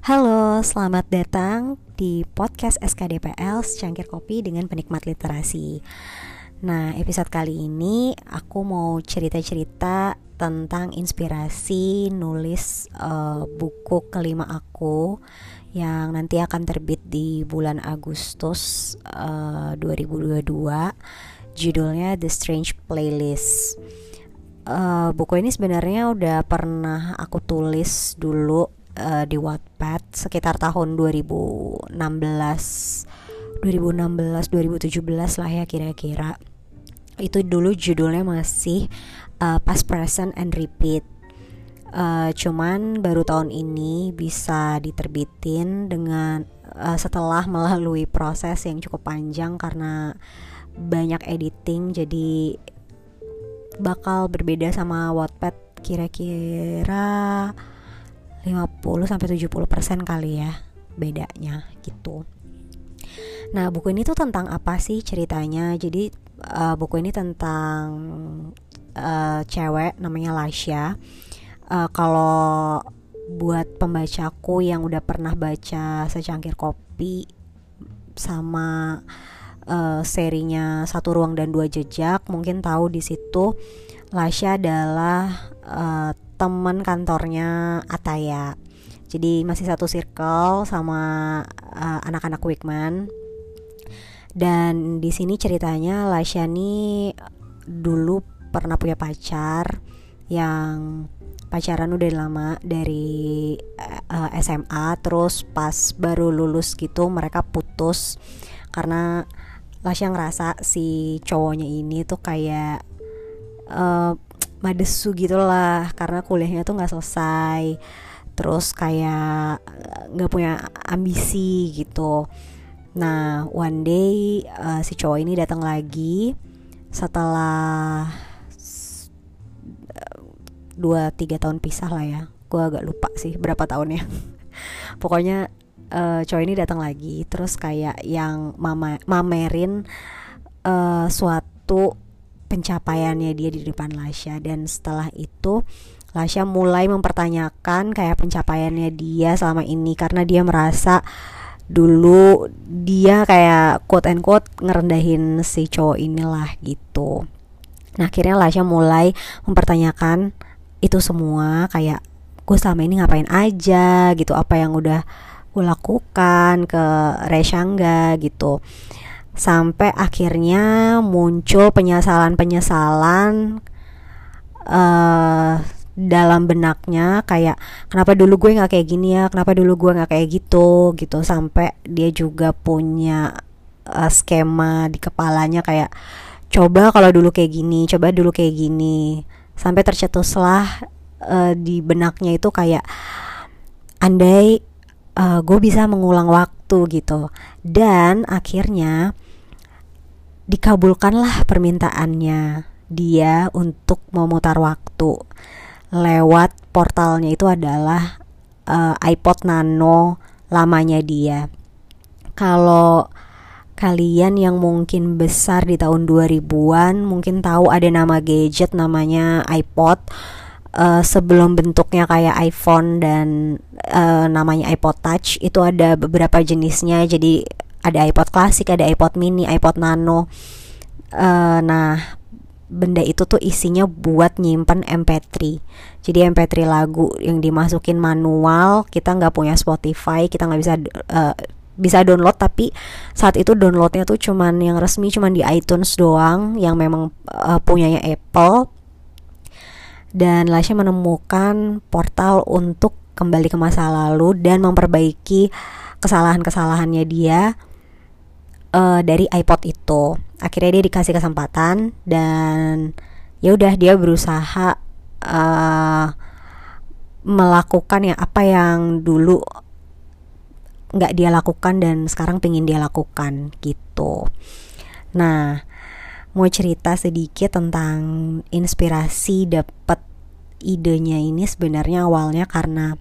Halo, selamat datang di podcast SKDPL Secangkir Kopi dengan penikmat literasi. Nah, episode kali ini aku mau cerita-cerita tentang inspirasi nulis uh, buku kelima aku yang nanti akan terbit di bulan Agustus uh, 2022. Judulnya The Strange Playlist. Uh, buku ini sebenarnya udah pernah aku tulis dulu uh, di Wattpad sekitar tahun 2016 2016 2017 lah ya kira-kira. Itu dulu judulnya masih uh, past present and repeat. Uh, cuman baru tahun ini bisa diterbitin dengan uh, setelah melalui proses yang cukup panjang karena banyak editing jadi bakal berbeda sama Wattpad kira-kira 50 sampai 70% kali ya bedanya gitu. Nah, buku ini tuh tentang apa sih ceritanya? Jadi uh, buku ini tentang uh, cewek namanya Lasha. Uh, kalau buat pembacaku yang udah pernah baca secangkir kopi sama uh, serinya satu ruang dan dua jejak, mungkin tahu di situ Lasha adalah uh, teman kantornya Ataya. Jadi masih satu circle sama uh, anak-anak Wigman. Dan di sini ceritanya Lasyani dulu pernah punya pacar yang pacaran udah lama dari uh, eh, SMA terus pas baru lulus gitu mereka putus karena Lasya ngerasa si cowoknya ini tuh kayak uh, madesu gitu lah karena kuliahnya tuh nggak selesai. Terus kayak eh, nggak punya ambisi gitu. Nah one day uh, si cowok ini datang lagi setelah dua tiga tahun pisah lah ya. Gue agak lupa sih berapa tahunnya. Pokoknya uh, cowok ini datang lagi. Terus kayak yang mama mamerin uh, suatu pencapaiannya dia di depan Lasha. Dan setelah itu Lasha mulai mempertanyakan kayak pencapaiannya dia selama ini. Karena dia merasa dulu dia kayak quote and quote ngerendahin si cowok inilah gitu. Nah akhirnya Lasha mulai mempertanyakan itu semua kayak gue selama ini ngapain aja? gitu. Apa yang udah gue lakukan ke Reshangga gitu sampai akhirnya muncul penyesalan-penyesalan uh, dalam benaknya kayak kenapa dulu gue nggak kayak gini ya? Kenapa dulu gue nggak kayak gitu? Gitu. Sampai dia juga punya uh, skema di kepalanya kayak coba kalau dulu kayak gini coba dulu kayak gini. Sampai tercetuslah uh, di benaknya itu kayak andai uh, gue bisa mengulang waktu gitu dan akhirnya dikabulkanlah permintaannya dia untuk memutar waktu lewat portalnya itu adalah uh, iPod Nano lamanya dia. Kalau kalian yang mungkin besar di tahun 2000-an mungkin tahu ada nama gadget namanya iPod. Uh, sebelum bentuknya kayak iPhone dan uh, namanya iPod Touch itu ada beberapa jenisnya. Jadi ada iPod klasik ada iPod mini iPod nano. Uh, nah benda itu tuh isinya buat nyimpen MP3 jadi MP3 lagu yang dimasukin manual kita nggak punya Spotify kita nggak bisa uh, bisa download. Tapi saat itu downloadnya tuh cuman yang resmi cuman di iTunes doang yang memang uh, punyanya Apple dan Lasha menemukan portal untuk kembali ke masa lalu dan memperbaiki kesalahan-kesalahannya dia uh, dari iPod itu. Akhirnya dia dikasih kesempatan dan ya udah dia berusaha uh, melakukan ya apa yang dulu nggak dia lakukan dan sekarang pengen dia lakukan gitu. Nah mau cerita sedikit tentang inspirasi dapat idenya ini sebenarnya awalnya karena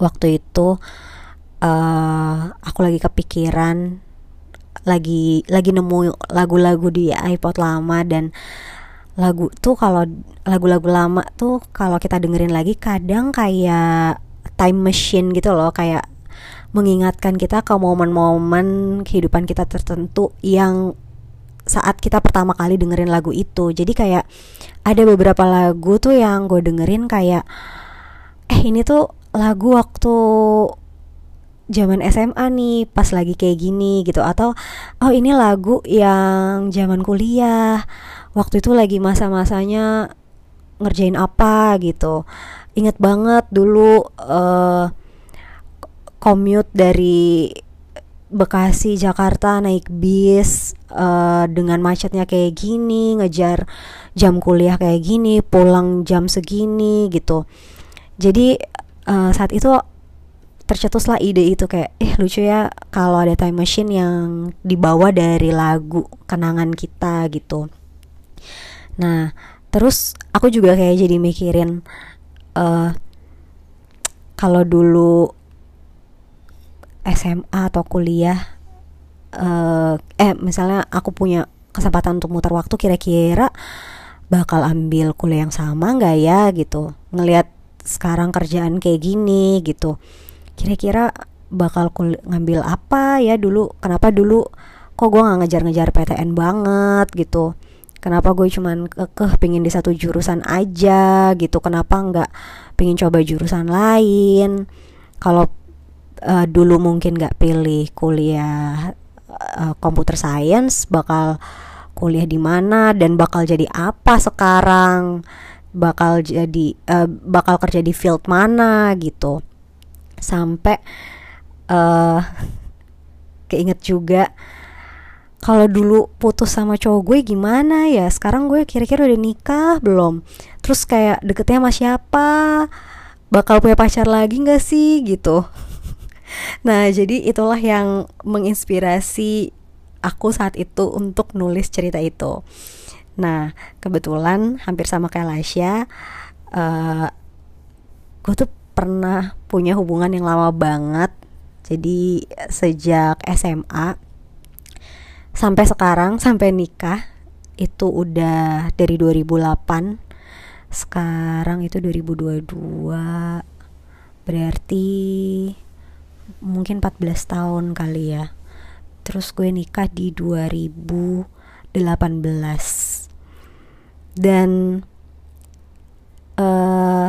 waktu itu uh, aku lagi kepikiran lagi lagi nemu lagu-lagu di iPod lama dan lagu tuh kalau lagu-lagu lama tuh kalau kita dengerin lagi kadang kayak time machine gitu loh kayak mengingatkan kita ke momen-momen kehidupan kita tertentu yang saat kita pertama kali dengerin lagu itu. Jadi kayak ada beberapa lagu tuh yang gue dengerin kayak eh ini tuh lagu waktu zaman SMA nih pas lagi kayak gini gitu. Atau oh ini lagu yang zaman kuliah waktu itu lagi masa-masanya ngerjain apa gitu. Inget banget dulu uh, commute dari Bekasi Jakarta naik bis uh, dengan macetnya kayak gini ngejar jam kuliah kayak gini pulang jam segini gitu. Jadi uh, saat itu tercetuslah ide itu kayak eh lucu ya kalau ada time machine yang dibawa dari lagu kenangan kita gitu. Nah terus aku juga kayak jadi mikirin uh, kalau dulu SMA atau kuliah uh, eh misalnya aku punya kesempatan untuk muter waktu kira-kira bakal ambil kuliah yang sama nggak ya gitu? Ngelihat sekarang kerjaan kayak gini gitu. Kira-kira bakal ngambil apa ya dulu? Kenapa dulu kok gue nggak ngejar-ngejar PTN banget gitu? Kenapa gue cuman kekeh pingin di satu jurusan aja gitu? Kenapa nggak pingin coba jurusan lain? Kalau uh, dulu mungkin gak pilih kuliah uh, computer science bakal kuliah di mana dan bakal jadi apa sekarang? Bakal jadi uh, bakal kerja di field mana gitu. Sampai uh, keinget juga kalau dulu putus sama cowok gue gimana ya? Sekarang gue kira-kira udah nikah belum? Terus kayak deketnya sama siapa? Bakal punya pacar lagi gak sih? Gitu Nah, jadi itulah yang menginspirasi aku saat itu untuk nulis cerita itu. Nah, kebetulan hampir sama kayak Lasya, uh, gue tuh pernah punya hubungan yang lama banget. Jadi sejak SMA sampai sekarang sampai nikah itu udah dari 2008 sekarang itu 2022 berarti mungkin 14 tahun kali ya. Terus gue nikah di 2018 dan uh,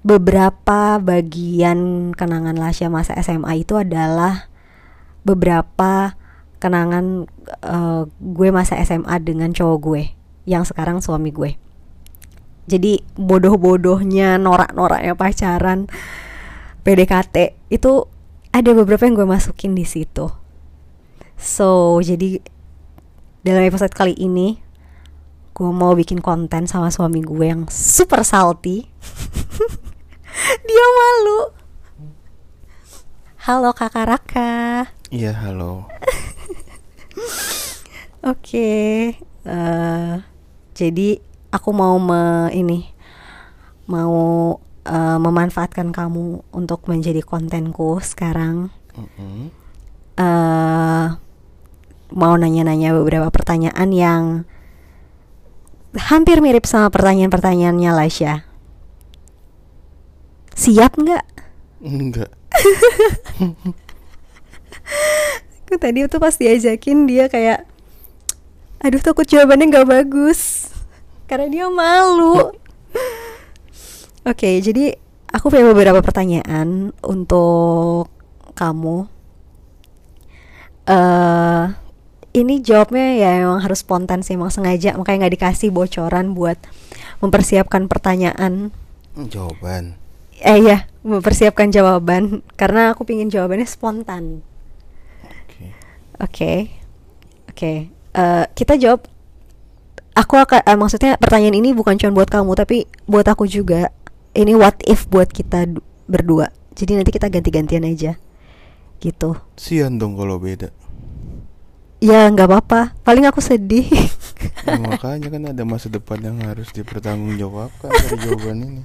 beberapa bagian kenangan Lasya masa SMA itu adalah beberapa kenangan uh, gue masa SMA dengan cowok gue yang sekarang suami gue. Jadi bodoh-bodohnya norak-noraknya pacaran PDKT itu ada beberapa yang gue masukin di situ. So jadi dalam episode kali ini gue mau bikin konten sama suami gue yang super salty. Dia malu. Halo kakak Raka. Iya halo. Oke, okay, uh, eh, jadi aku mau me ini mau uh, memanfaatkan kamu untuk menjadi kontenku sekarang. Mm-hmm. Uh, mau nanya-nanya beberapa pertanyaan yang hampir mirip sama pertanyaan-pertanyaannya Lasya. Siap nggak? Enggak. Aku tadi tuh pas diajakin dia kayak, aduh takut jawabannya nggak bagus, karena dia malu. Oke, okay, jadi aku punya beberapa pertanyaan untuk kamu. Uh, ini jawabnya ya emang harus spontan sih, emang sengaja makanya nggak dikasih bocoran buat mempersiapkan pertanyaan. Jawaban. Eh ya, mempersiapkan jawaban karena aku pingin jawabannya spontan. Oke. Okay. Oke. Okay. Oke. Okay. Uh, kita jawab. Aku akan uh, maksudnya pertanyaan ini bukan cuma buat kamu tapi buat aku juga ini what if buat kita berdua. Jadi nanti kita ganti-gantian aja. Gitu. Sian dong kalau beda. Ya nggak apa-apa. Paling aku sedih. Ya, makanya kan ada masa depan yang harus dipertanggungjawabkan dari jawaban ini.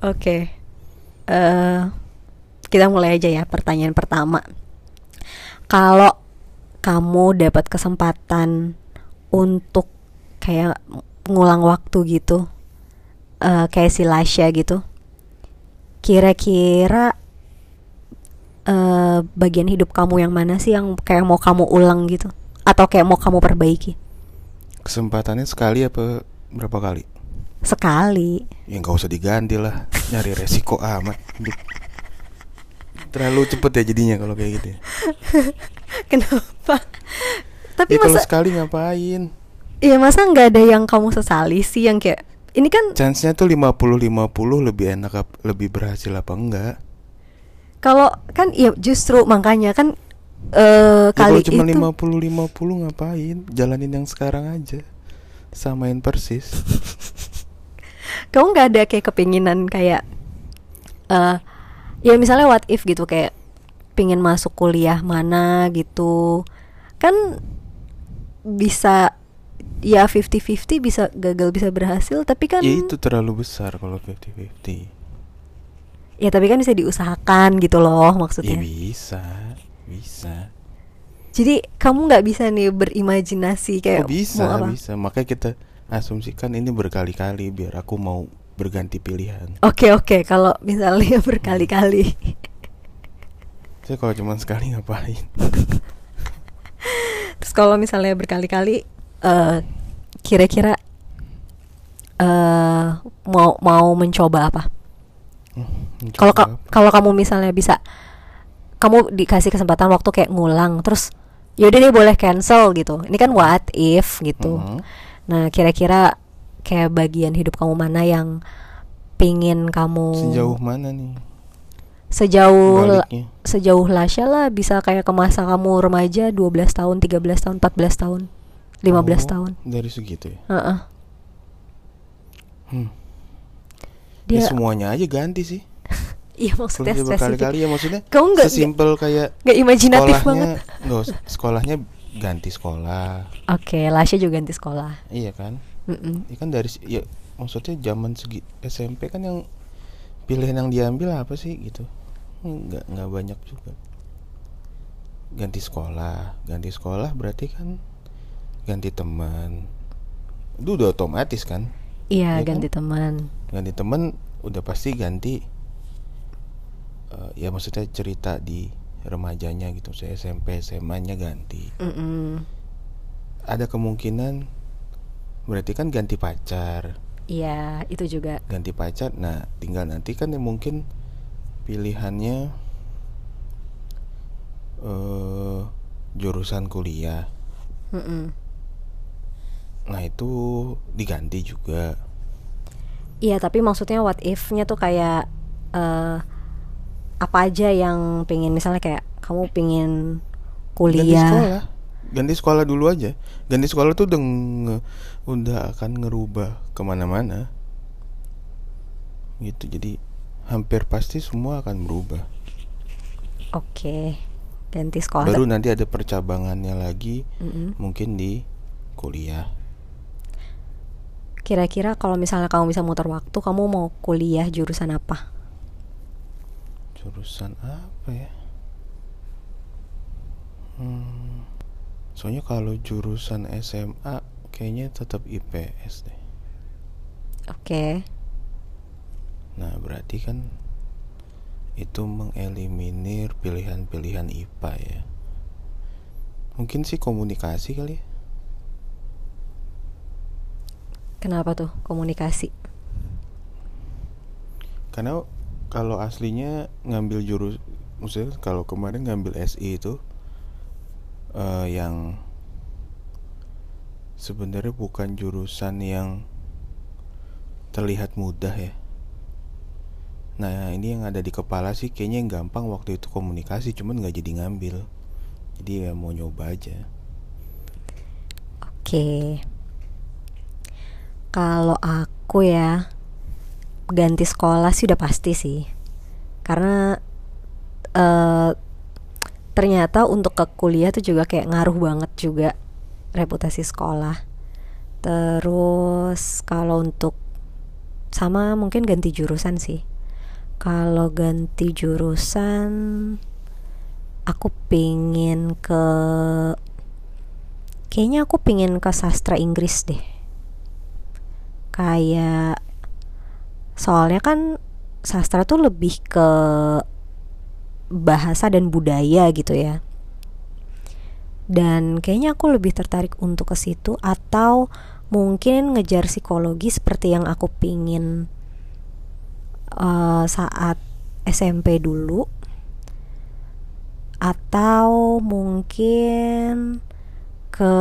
Oke. Okay. uh, eh, kita mulai aja ya pertanyaan pertama. Kalau kamu dapat kesempatan untuk kayak ngulang waktu gitu uh, kayak si Lasha gitu kira-kira eh bagian hidup kamu yang mana sih yang kayak mau kamu ulang gitu atau kayak mau kamu perbaiki Kesempatannya sekali apa berapa kali? sekali Ya nggak usah diganti lah. Nyari resiko amat. Terlalu cepet ya jadinya kalau kayak gitu. ya. kenapa tapi Ya kalau masa sekali ngapain? Iya masa nggak ada yang kamu sesali sih yang kayak ini kan Chance-nya tuh 50-50 lebih enak lebih berhasil apa enggak? kalau kan ya justru makanya kan eh Ya kali kalau cuma itu 50-50 ngapain? Jalanin yang sekarang aja. Samain persis. kamu nggak ada kayak kepinginan kayak eh ya misalnya what if gitu kayak pingin masuk kuliah mana gitu kan bisa ya 50-50 bisa gagal bisa berhasil tapi kan Ya itu terlalu besar kalau 50-50. ya tapi kan bisa diusahakan gitu loh Ya maksudnya bisa, bisa. jadi kamu nggak bisa nih berimajinasi kayak oh bisa, mau apa bisa. Makanya kita asumsikan ini berkali-kali biar aku mau berganti pilihan. Oke oke kalau misalnya berkali-kali Saya kalau cuma sekali ngapain? Terus kalau misalnya berkali-kali eh kira-kira eh mau mau mencoba apa? Hmm, Kalau ka- kalau kamu misalnya bisa kamu dikasih kesempatan waktu kayak ngulang terus yaudah deh boleh cancel gitu. Ini kan what if gitu. Mhm. Nah, kira-kira kayak bagian hidup kamu mana yang pingin kamu Sejauh mana nih? sejauh Baliknya. sejauh Lasya lah bisa kayak ke masa kamu remaja 12 tahun, 13 tahun, 14 tahun, 15 Oh, tahun. Dari segitu ya. Heeh. Hmm. Dia Ya semuanya aja ganti sih. iya maksudnya berkali-kali ya maksudnya. Kamu nggak sesimpel kayak nggak imajinatif sekolahnya, banget. nggak sekolahnya ganti sekolah. Oke, Lasya juga ganti sekolah. Iya kan? Mm-mm. Ya kan dari ya maksudnya zaman segi SMP kan yang pilihan yang diambil apa sih gitu? Nggak nggak banyak juga. Ganti sekolah, ganti sekolah berarti kan ganti teman. Itu udah otomatis kan? Iya, kan? ganti teman. Ganti teman udah pasti ganti eh, ya maksudnya cerita di remajanya gitu. Saya SMP, SMA-nya ganti. Mm-mm. Ada kemungkinan berarti kan ganti pacar. Iya, itu juga. ganti pacar nah tinggal nanti kan yang mungkin pilihannya eh jurusan kuliah Mm-mm. Nah itu diganti juga Iya, tapi maksudnya what if-nya tuh kayak eh apa aja yang pengen misalnya kayak kamu pengen ganti kuliah. sekolah ganti sekolah dulu aja ganti sekolah tuh udah nge- udah akan ngerubah ke mana-mana gitu jadi hampir pasti semua akan berubah Oke. Ganti sekolah. baru nanti ada percabangannya lagi Mm-mm. mungkin di kuliah Kira-kira kalau misalnya kamu bisa muter waktu, kamu mau kuliah jurusan apa? Jurusan apa ya? Hmm, soalnya kalau jurusan SMA kayaknya tetap IPS deh. Oke. Nah berarti kan itu mengeliminir pilihan-pilihan IPA ya. Mungkin sih komunikasi kali ya. Kenapa tuh komunikasi? Karena kalau aslinya ngambil jurus, maksudnya kalau kemarin ngambil SI itu eh, yang sebenarnya bukan jurusan yang terlihat mudah ya. Nah ini yang ada di kepala sih kayaknya yang gampang waktu itu komunikasi, cuman nggak jadi ngambil. Jadi ya mau nyoba aja. Oke. Kalau aku ya ganti sekolah sih udah pasti sih. Karena eh ternyata untuk ke kuliah tuh juga kayak ngaruh banget juga reputasi sekolah. Terus kalau untuk sama mungkin ganti jurusan sih. Kalau ganti jurusan aku pingin ke kayaknya aku pingin ke sastra Inggris deh kayak soalnya kan sastra tuh lebih ke bahasa dan budaya gitu ya. Dan kayaknya aku lebih tertarik untuk ke situ atau mungkin ngejar psikologi seperti yang aku pingin uh, saat SMP dulu. Atau mungkin ke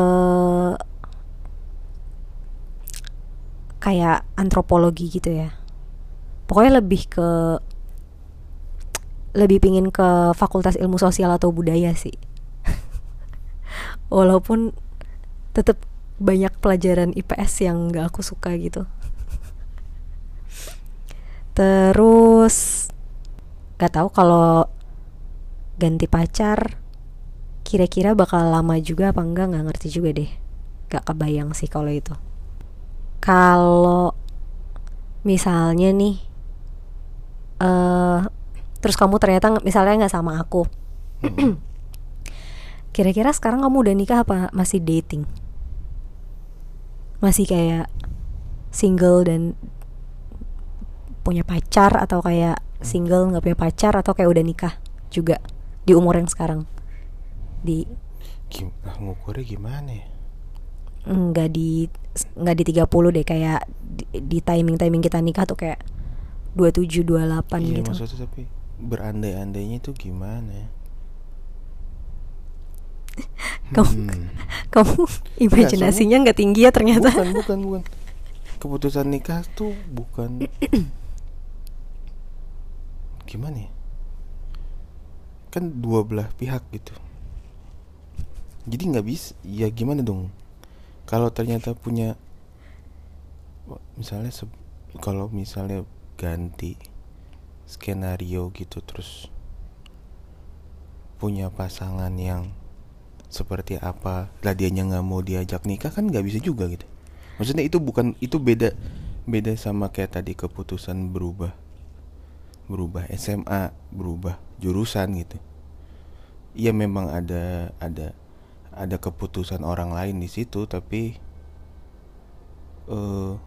kayak antropologi gitu ya. Pokoknya lebih ke lebih pingin ke fakultas ilmu sosial atau budaya sih. Walaupun tetap banyak pelajaran IPS yang gak aku suka gitu. Terus gak tahu kalau ganti pacar kira-kira bakal lama juga apa enggak nggak ngerti juga deh. Gak kebayang sih kalau itu kalau misalnya nih uh, terus kamu ternyata misalnya nggak sama aku hmm. kira-kira sekarang kamu udah nikah apa masih dating masih kayak single dan punya pacar atau kayak single nggak punya pacar atau kayak udah nikah juga di umur yang sekarang di Gim, ah, ngukurnya gimana ya? Nggak di nggak di 30 deh kayak di, di timing timing kita nikah tuh kayak 27 28 iya, gitu. maksudnya tapi berandai-andainya itu gimana ya? kamu hmm. kamu imajinasinya nggak tinggi ya ternyata bukan bukan bukan keputusan nikah tuh bukan gimana ya kan dua belah pihak gitu jadi nggak bisa ya gimana dong kalau ternyata punya misalnya kalau misalnya ganti skenario gitu terus punya pasangan yang seperti apa lah dianya nggak mau diajak nikah kan nggak bisa juga gitu. Maksudnya itu bukan itu beda beda sama kayak tadi keputusan berubah berubah SMA berubah jurusan gitu. Iya memang ada ada ada keputusan orang lain di situ tapi uh,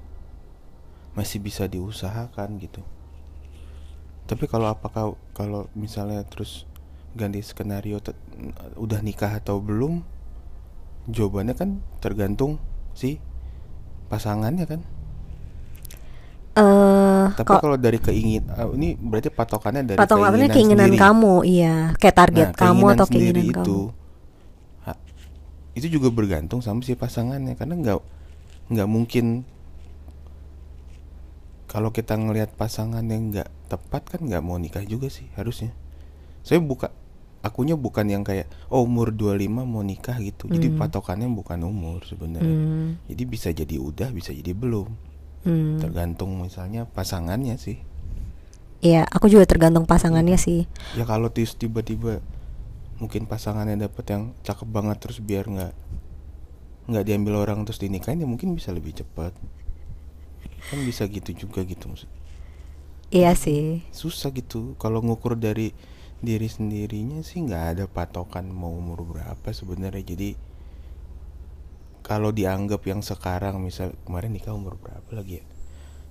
masih bisa diusahakan gitu. Tapi kalau apakah kalau misalnya terus ganti skenario udah nikah atau belum jawabannya kan tergantung si pasangannya kan. Uh, tapi kalau dari keingin uh, ini berarti patokannya dari patokannya keinginan, keinginan kamu iya. Kayak target nah, kamu atau keinginan kamu. itu juga bergantung sama si pasangannya karena nggak nggak mungkin kalau kita ngelihat pasangan yang nggak tepat kan nggak mau nikah juga sih harusnya saya buka akunya bukan yang kayak oh umur 25 mau nikah gitu mm. jadi hmm. patokannya bukan umur sebenarnya mm. jadi bisa jadi udah bisa jadi belum mm. tergantung misalnya pasangannya sih Iya, aku juga tergantung pasangannya sih. Ya kalau tiba-tiba mungkin pasangannya dapet yang cakep banget terus biar nggak nggak diambil orang terus dinikahin ya mungkin bisa lebih cepat kan bisa gitu juga gitu maksud. Iya sih. Susah gitu. Kalau ngukur dari diri sendirinya sih nggak ada patokan mau umur berapa sebenarnya. Jadi kalau dianggap yang sekarang misal kemarin nikah umur berapa lagi ya?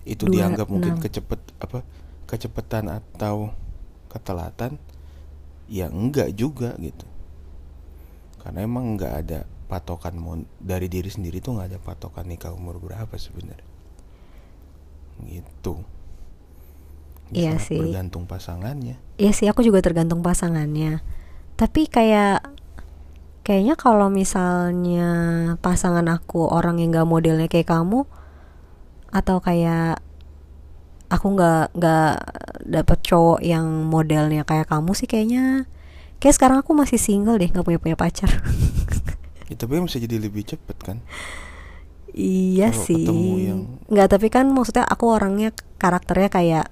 Itu Dua, dianggap mungkin kecepet apa kecepatan atau ketelatan ya enggak juga gitu. Karena emang enggak ada patokan dari diri sendiri tuh nggak ada patokan nikah umur berapa sebenarnya. Gitu. Iya sih. tergantung pasangannya. Iya sih aku juga tergantung pasangannya. Tapi kayak kayaknya kalau misalnya pasangan aku orang yang nggak modelnya kayak kamu atau kayak aku nggak nggak dapet cowok yang modelnya kayak kamu sih kayaknya. Kayak sekarang aku masih single deh nggak punya punya pacar. Ya, tapi bisa jadi lebih cepet kan? Iya Kalo sih. yang... nggak tapi kan maksudnya aku orangnya karakternya kayak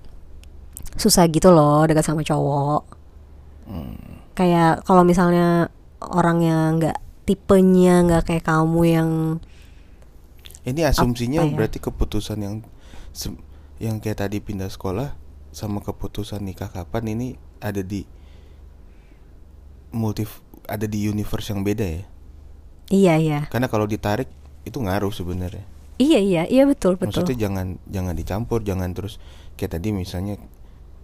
susah gitu loh dekat sama cowok. Hmm. kayak kalau misalnya orang yang nggak tipenya nggak kayak kamu yang ini asumsinya ya? berarti keputusan yang yang kayak tadi pindah sekolah sama keputusan nikah kapan ini ada di multi ada di universe yang beda ya? Iya iya. Karena kalau ditarik itu ngaruh sebenarnya. Iya iya. Iya betul betul. Maksudnya jangan jangan dicampur jangan terus kayak tadi misalnya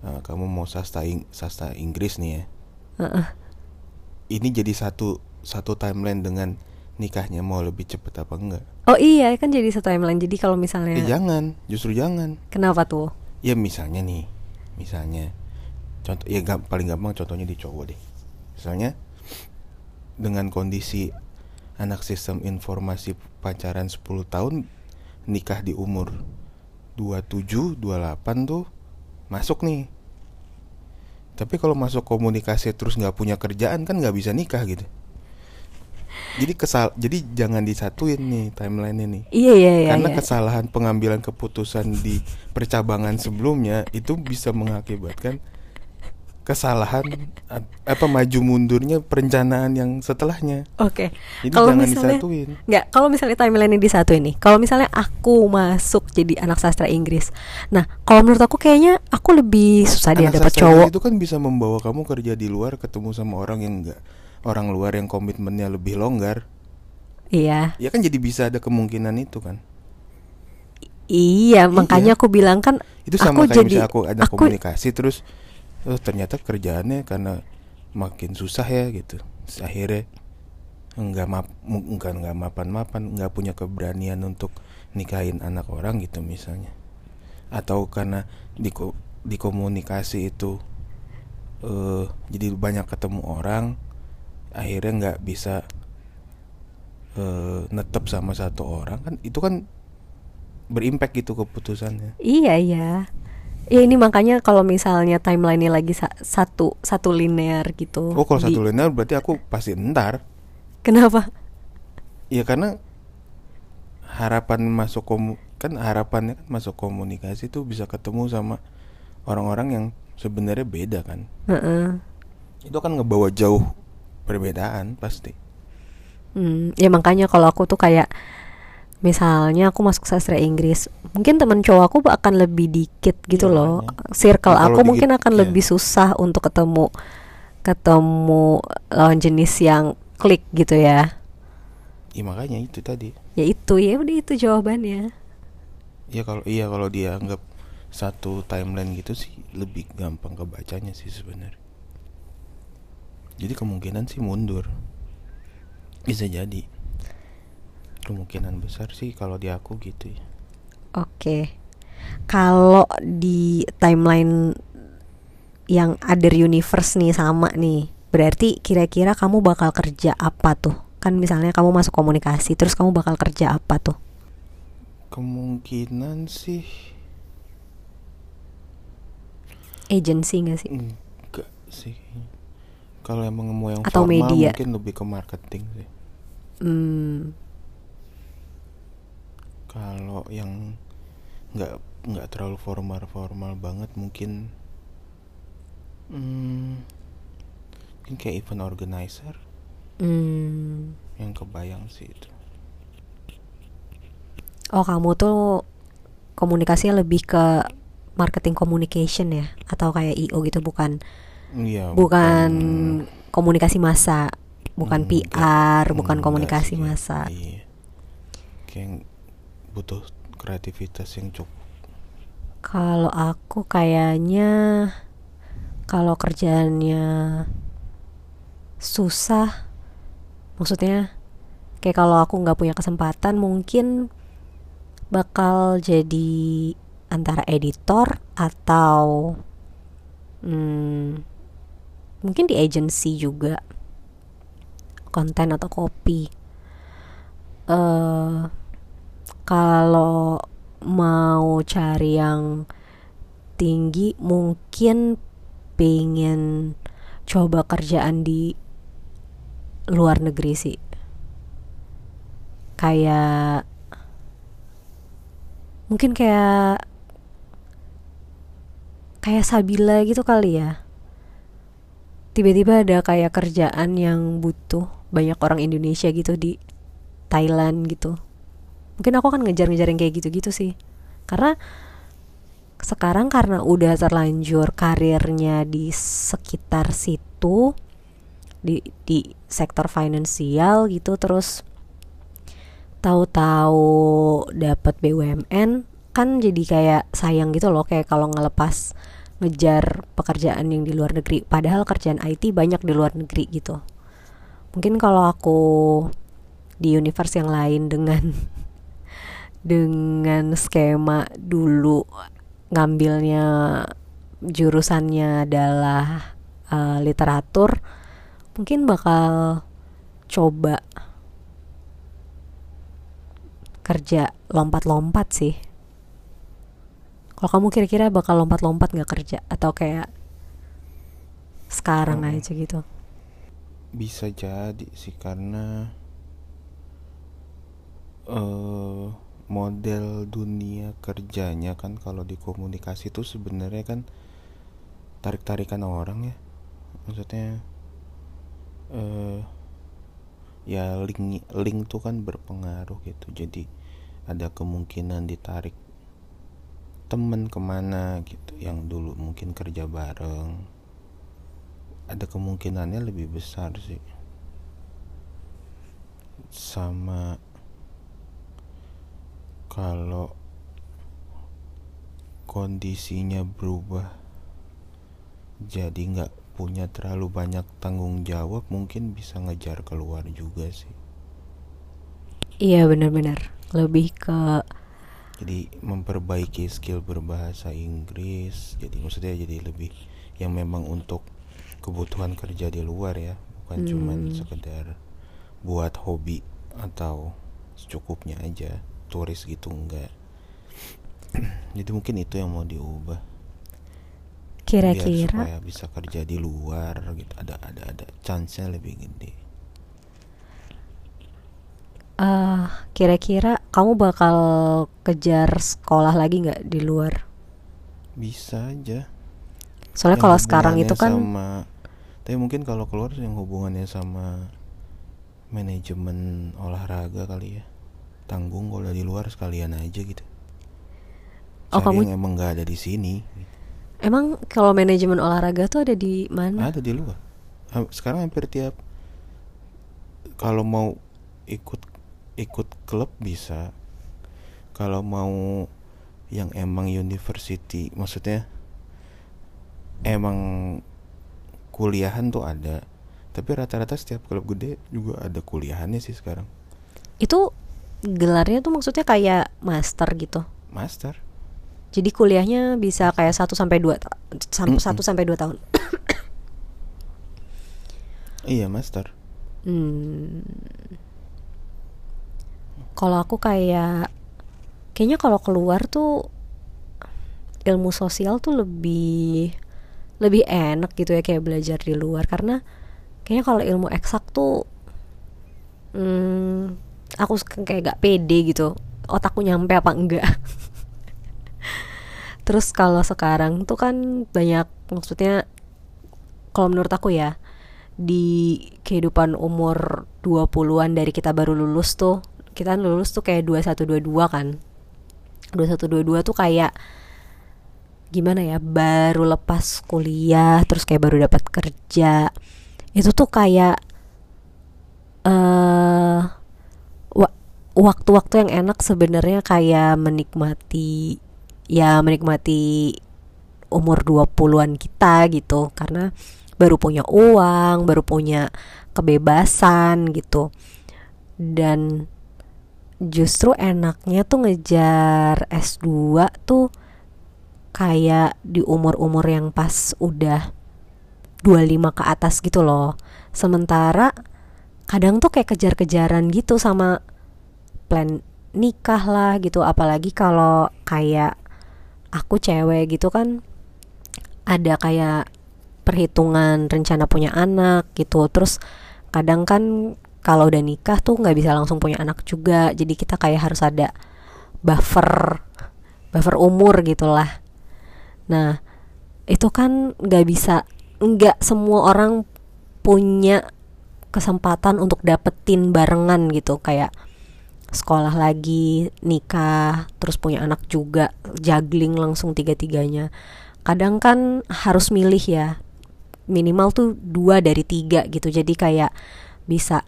eh, kamu mau sastra Ing- sastra Inggris nih ya. Heeh. ini jadi satu satu timeline dengan nikahnya mau lebih cepet apa enggak Oh iya kan jadi satu timeline. Jadi kalau misalnya Eh jangan, justru jangan. kenapa tuh? Ya misalnya nih, misalnya contoh ya gam- paling gampang contohnya di cowok deh. Misalnya dengan kondisi anak sistem informasi pacaran 10 tahun nikah di umur 27, 28 tuh masuk nih. Tapi kalau masuk komunikasi terus nggak punya kerjaan kan nggak bisa nikah gitu. Jadi kesal, jadi jangan disatuin nih timeline ini. Iya iya iya. Karena iya. kesalahan pengambilan keputusan di percabangan sebelumnya itu bisa mengakibatkan kesalahan apa maju mundurnya perencanaan yang setelahnya. Oke. Jadi Kalau jangan misalnya disatuin. nggak, kalau misalnya timeline ini disatuin nih. Kalau misalnya aku masuk jadi anak sastra Inggris. Nah, kalau menurut aku kayaknya aku lebih susah dia dapat cowok. itu kan bisa membawa kamu kerja di luar ketemu sama orang yang enggak orang luar yang komitmennya lebih longgar. Iya. Ya kan jadi bisa ada kemungkinan itu kan. Iya, makanya aku bilang kan Itu sama aku kayak jadi aku ada aku komunikasi terus oh, ternyata kerjaannya karena makin susah ya gitu. Terus akhirnya enggak map mu- enggak enggak mapan-mapan, enggak punya keberanian untuk nikahin anak orang gitu misalnya. Atau karena di di komunikasi itu eh jadi banyak ketemu orang akhirnya nggak bisa eh netep sama satu orang kan itu kan berimpact gitu keputusannya. Iya iya. Ya ini makanya kalau misalnya timeline-nya lagi sa- satu satu linear gitu. Oh kalau di- satu linear berarti aku pasti ntar Kenapa? Ya karena harapan masuk komu kan harapannya kan masuk komunikasi tuh bisa ketemu sama orang-orang yang sebenarnya beda kan. Heeh. Itu kan ngebawa jauh perbedaan pasti. Hmm, ya makanya kalau aku tuh kayak misalnya aku masuk sastra Inggris, mungkin temen cowok aku akan lebih dikit gitu Iya, loh. makanya. Circle Nah, aku dikit, mungkin akan iya. lebih susah untuk ketemu ketemu lawan jenis yang klik gitu ya. Ya makanya itu tadi. Ya itu ya udah itu jawabannya. Ya kalau iya kalau dia anggap satu timeline gitu sih lebih gampang kebacanya sih sebenarnya. Jadi kemungkinan sih mundur. Bisa jadi. Kemungkinan besar sih kalau di aku gitu ya. Oke. Kalau di timeline yang other universe nih sama nih, berarti kira-kira kamu bakal kerja apa tuh? Kan misalnya kamu masuk komunikasi, terus kamu bakal kerja apa tuh? Kemungkinan sih Agency gak sih? enggak sih. Kalau emang mau yang Atau formal media. mungkin lebih ke marketing sih. Hmm, Kalau yang nggak nggak terlalu formal formal banget mungkin hmm, mungkin kayak event organizer hmm. yang kebayang sih itu. Oh kamu tuh komunikasinya lebih ke marketing communication ya? Atau kayak IO gitu bukan? Iya. Bukan komunikasi massa, bukan Enggak, PR, bukan enggak komunikasi sih, massa. Iya. Kayak butuh kreativitas yang cukup. Kalau aku kayaknya kalau kerjaannya susah, maksudnya kayak kalau aku nggak punya kesempatan mungkin bakal jadi antara editor atau hmm, mungkin di agency juga. Konten atau kopi. eh kalau mau cari yang tinggi mungkin pengen coba kerjaan di luar negeri sih. Kayak mungkin kayak kayak Sabila gitu kali ya tiba-tiba ada kayak kerjaan yang butuh banyak orang Indonesia gitu di Thailand gitu. Mungkin aku akan ngejar-ngejar yang kayak gitu-gitu sih. Karena sekarang karena udah terlanjur karirnya di sekitar situ di di sektor finansial gitu terus tahu-tahu dapat BUMN kan jadi kayak sayang gitu loh kayak kalau ngelepas ngejar pekerjaan yang di luar negeri. Padahal kerjaan IT banyak di luar negeri gitu. Mungkin kalau aku di universe yang lain dengan dengan skema dulu ngambilnya jurusannya adalah uh, literatur mungkin bakal coba kerja lompat-lompat sih kalau kamu kira-kira bakal lompat-lompat nggak kerja atau kayak sekarang oh, aja gitu? Bisa jadi sih karena uh, model dunia kerjanya kan kalau di komunikasi itu sebenarnya kan tarik-tarikan orang ya. Maksudnya uh, ya link link tuh kan berpengaruh gitu. Jadi ada kemungkinan ditarik temen ke mana gitu yang dulu mungkin kerja bareng. Ada kemungkinannya lebih besar sih. Sama kalau kondisinya berubah jadi nggak punya terlalu banyak tanggung jawab mungkin bisa ngejar keluar juga sih. Iya benar-benar. Lebih ke jadi memperbaiki skill berbahasa Inggris jadi maksudnya jadi lebih yang memang untuk kebutuhan kerja di luar ya bukan hmm. cuman sekedar buat hobi atau secukupnya aja turis gitu enggak. Jadi mungkin itu yang mau diubah. Kira-kira? supaya bisa kerja di luar gitu ada ada ada chance nya lebih gede uh, kira-kira kamu bakal kejar sekolah lagi nggak di luar? Bisa aja. Soalnya kalau sekarang itu kan sama, tapi mungkin kalau keluar yang hubungannya sama manajemen olahraga kali ya. Tanggung kalau di luar sekalian aja gitu. Oh kamu yang emang nggak ada di sini. Emang kalau manajemen olahraga tuh ada di mana? Ada di luar. Sekarang hampir tiap kalau mau ikut ikut klub bisa. Kalau mau yang emang university maksudnya emang kuliahan tuh ada tapi rata-rata setiap klub gede juga ada kuliahannya sih sekarang. Itu gelarnya tuh maksudnya kayak master gitu? Master. Jadi kuliahnya bisa kayak satu sampai dua satu sampai dua tahun? Iya master. Hmm kalau aku kayak kayaknya kalau keluar tuh ilmu sosial tuh lebih lebih enak gitu ya kayak belajar di luar. Karena kayaknya kalau ilmu eksak tuh hmm, aku kayak gak pede gitu. Otakku nyampe apa enggak? Terus kalau sekarang tuh kan banyak maksudnya kalau menurut aku ya di kehidupan umur 20-an dari kita baru lulus tuh kita lulus tuh kayak 2122 kan. 2122 tuh kayak gimana ya baru lepas kuliah terus kayak baru dapat kerja. Itu tuh kayak uh, waktu-waktu yang enak sebenarnya kayak menikmati ya menikmati umur 20-an kita gitu. Karena baru punya uang, baru punya kebebasan gitu. Dan justru enaknya tuh ngejar S2 tuh kayak di umur-umur yang pas udah 25 ke atas gitu loh. Sementara kadang tuh kayak kejar-kejaran gitu sama plan nikah lah gitu apalagi kalau kayak aku cewek gitu kan ada kayak perhitungan rencana punya anak gitu terus kadang kan kalau udah nikah tuh nggak bisa langsung punya anak juga. Jadi kita kayak harus ada buffer buffer umur gitulah. Nah itu kan nggak bisa nggak semua orang punya kesempatan untuk dapetin barengan gitu. Kayak sekolah lagi nikah terus punya anak juga juggling langsung tiga tiganya kadang kan harus milih ya. Minimal tuh dua dari tiga gitu. Jadi kayak bisa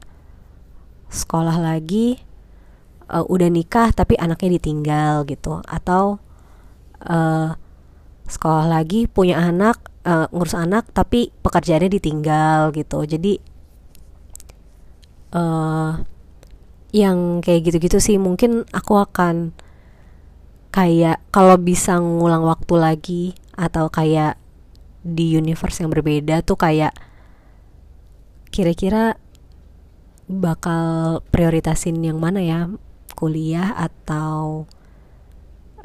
sekolah lagi uh, udah nikah tapi anaknya ditinggal gitu. Atau uh, sekolah lagi punya anak uh, ngurus anak tapi pekerjaannya ditinggal gitu. Jadi uh, yang kayak gitu-gitu sih mungkin aku akan kayak kalau bisa ngulang waktu lagi atau kayak di universe yang berbeda tuh kayak kira-kira bakal prioritasin yang mana ya? Kuliah atau